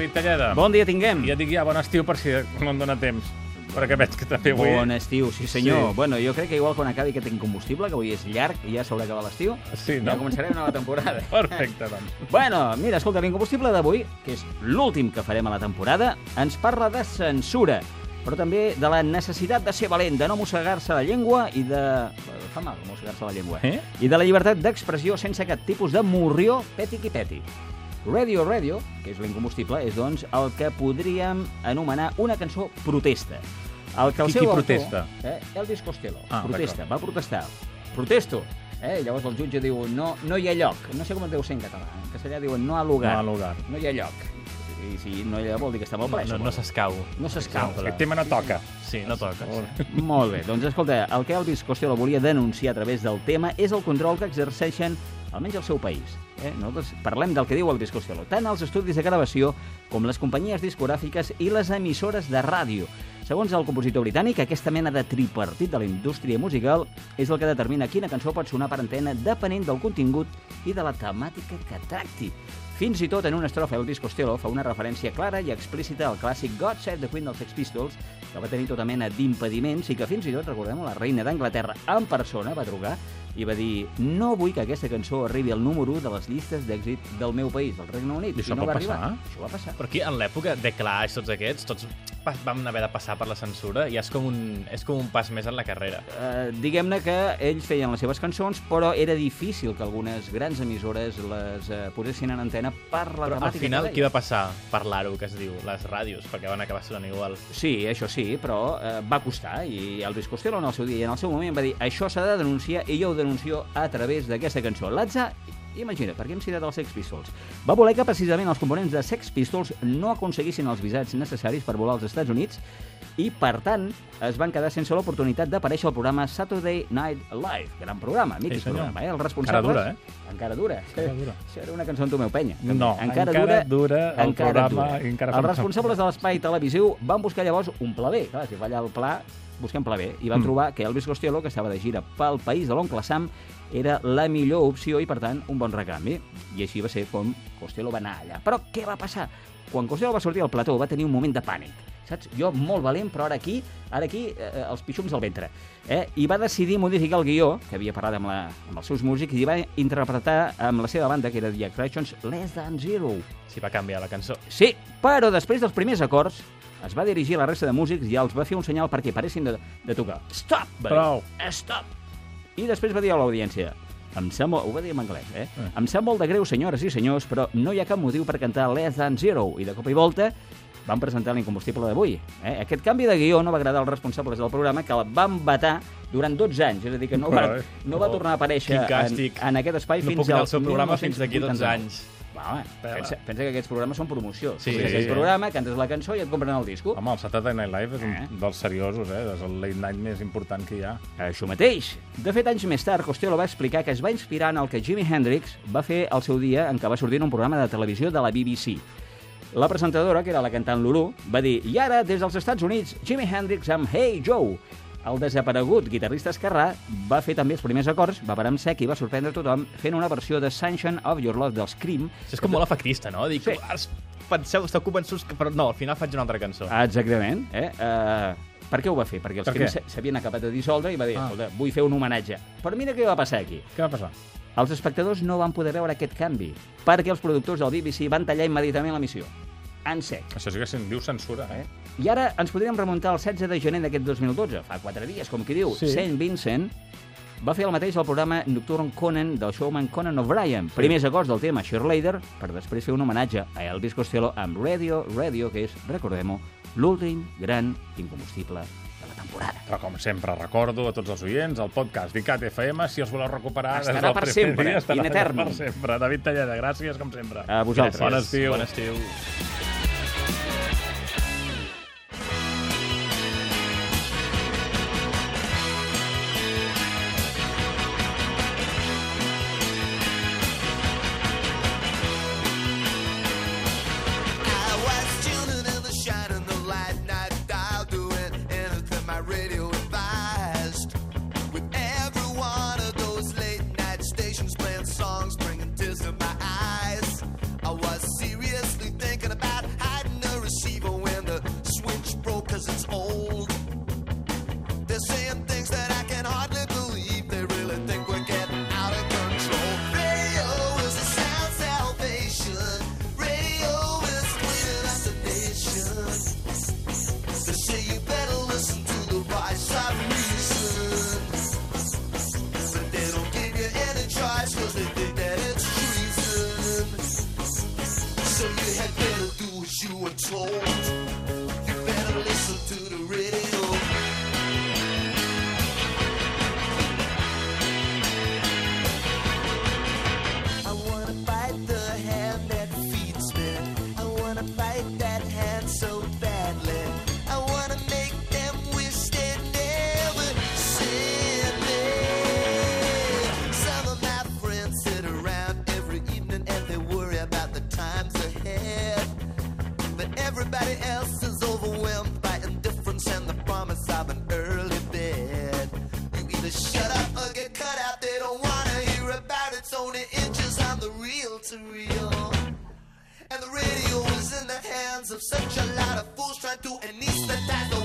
David Talleda. Bon dia tinguem. I ja dic ja bon estiu per si no em dóna temps, perquè veig que també avui... Bon estiu, sí senyor. Sí. Bueno, jo crec que igual quan acabi aquest incombustible, que avui és llarg i ja s'haurà acabat l'estiu, Sí, no? ja començarem una nova temporada. Perfecte, doncs. Bueno, mira, escolta, l'incombustible d'avui, que és l'últim que farem a la temporada, ens parla de censura, però també de la necessitat de ser valent, de no mossegar-se la llengua i de... Fa mal mossegar-se la llengua. Eh? I de la llibertat d'expressió sense cap tipus de morrió peti qui peti. Radio Radio, que és l'incombustible, és, doncs, el que podríem anomenar una cançó protesta. El que el Qui- seu qui autor, protesta? Eh, Elvis Costello. Ah, protesta, va protestar. Protesto. Eh? Llavors el jutge diu, no, no hi ha lloc. No sé com es deu ser en català. En castellà diuen, no ha lugar. No ha lugar. No hi ha lloc. I si no hi ha vol dir que està molt ple. No, no suposo. s'escau. No s'escau. Aquest tema no toca. Sí, no toca. Sí. Molt bé, doncs escolta, el que Elvis Costello volia denunciar a través del tema és el control que exerceixen almenys al seu país. Eh? Nosaltres parlem del que diu Elvis Costello, tant els estudis de gravació com les companyies discogràfiques i les emissores de ràdio. Segons el compositor britànic, aquesta mena de tripartit de la indústria musical és el que determina quina cançó pot sonar per antena depenent del contingut i de la temàtica que tracti. Fins i tot en una estrofa, Elvis Costello fa una referència clara i explícita al clàssic God Save the Queen dels Sex Pistols, que va tenir tota mena d'impediments i que fins i tot, recordem la reina d'Anglaterra en persona va trucar i va dir no vull que aquesta cançó arribi al número 1 de les llistes d'èxit del meu país, del Regne Unit. I això no pot va arribar. passar? Això va passar. Però aquí, en l'època de Clash, tots aquests, tots vam haver de passar per la censura i és com un, és com un pas més en la carrera. Uh, Diguem-ne que ells feien les seves cançons, però era difícil que algunes grans emissores les uh, posessin en antena per la Però al temàtica final, que qui va passar? Parlar-ho, que es diu, les ràdios, perquè van acabar sonant igual. Sí, això sí, però eh, va costar i Elvis Costello en el seu dia i en el seu moment va dir això s'ha de denunciar i jo ho denuncio a través d'aquesta cançó. L'Atza, imagina, per què hem citat els Sex Pistols? Va voler que precisament els components de Sex Pistols no aconseguissin els visats necessaris per volar als Estats Units i, per tant, es van quedar sense l'oportunitat d'aparèixer al programa Saturday Night Live, gran programa, mític senyor. programa, eh? Els responsables... Encara dura, eh? Encara dura. Encara dura. Això era una cançó en tu meu penya. també. No, encara dura el programa i encara Els responsables de l'espai televisiu van buscar llavors un pla B. Clar, si va allà al pla, busquem pla B. I van Mm. trobar que Elvis Costello, que estava de gira pel país de l'oncle Sam, era la millor opció i, per tant, un bon recanvi. I així va ser com Costello va anar allà. Però què va passar? Quan Costello va sortir al plató va tenir un moment de pànic. Saps? Jo molt valent, però ara aquí, ara aquí, eh, els pixums al ventre. Eh? I va decidir modificar el guió, que havia parlat amb, la, amb els seus músics, i va interpretar amb la seva banda, que era The Attractions, Less Than Zero. Si va canviar la cançó. Sí, però després dels primers acords es va dirigir a la resta de músics i els va fer un senyal perquè paressin de, de tocar. Stop! Va dir. Prou. Stop! I després va dir a l'audiència em sap molt, ho va dir en anglès, eh? Eh. Em sap molt de greu, senyores i senyors, però no hi ha cap motiu per cantar Less Than Zero. I de cop i volta van presentar l'incombustible d'avui. Eh? Aquest canvi de guió no va agradar als responsables del programa, que el van vetar durant 12 anys. És a dir, que no va, Carai. no va tornar a aparèixer en, en aquest espai No fins puc anar al al seu programa fins d'aquí 12 1989. anys. Home, pensa, pensa que aquests programes són promoció. Sí, sí, aquest sí. programa, cantes la cançó i et compren el disco. Home, el Saturday Night Live és un Eh? dels seriosos, eh? És el late night més important que hi ha. Això mateix. De fet, anys més tard, Costello va explicar que es va inspirar en el que Jimi Hendrix va fer al seu dia en què va sortir en un programa de televisió de la BBC. La presentadora, que era la cantant Lulu, va dir i ara, des dels Estats Units, Jimi Hendrix amb Hey Joe. El desaparegut guitarrista esquerrà va fer també els primers acords, va parar en sec i va sorprendre tothom fent una versió de Sunshine of Your Love dels Cream. Això és com molt efectista, no? Dic, Sí. penseu, esteu convençuts que... Però no, al final faig una altra cançó. Ah, Exactament. Eh? Uh, per què ho va fer? Perquè els Per Cream s'havien acabat de dissoldre i va dir, Ah. escolta, vull fer un homenatge. Però mira què va passar aquí. Què va passar? Els espectadors no van poder veure aquest canvi, perquè els productors del BBC van tallar immediatament l'emissió. En sec. Això sí que se'n diu censura, eh? I ara ens podríem remuntar al 16 de gener d'aquest 2012, fa quatre dies, com qui diu. Sí. St. Vincent va fer el mateix al programa Nocturne Conan del showman Conan O'Brien. Primers acords del tema Cheerleader, per després fer un homenatge a Elvis Costello amb Radio, Radio, que és, recordem-ho, l'últim gran incombustible temporada. Però com sempre recordo a tots els oients, el podcast d'ICAT FM, si els voleu recuperar Estarà des del per sempre, dia, estarà in eternum. per sempre. David Talleda, gràcies com sempre. A vosaltres. Bon estiu. Bon estiu. So you had better do as you were told. You better listen to the radio. Everybody else is overwhelmed by indifference and the promise of an early bed. You either shut up or get cut out. They don't wanna hear about it. It's only inches on the real to real, And the radio is in the hands of such a lot of fools trying to anesthetize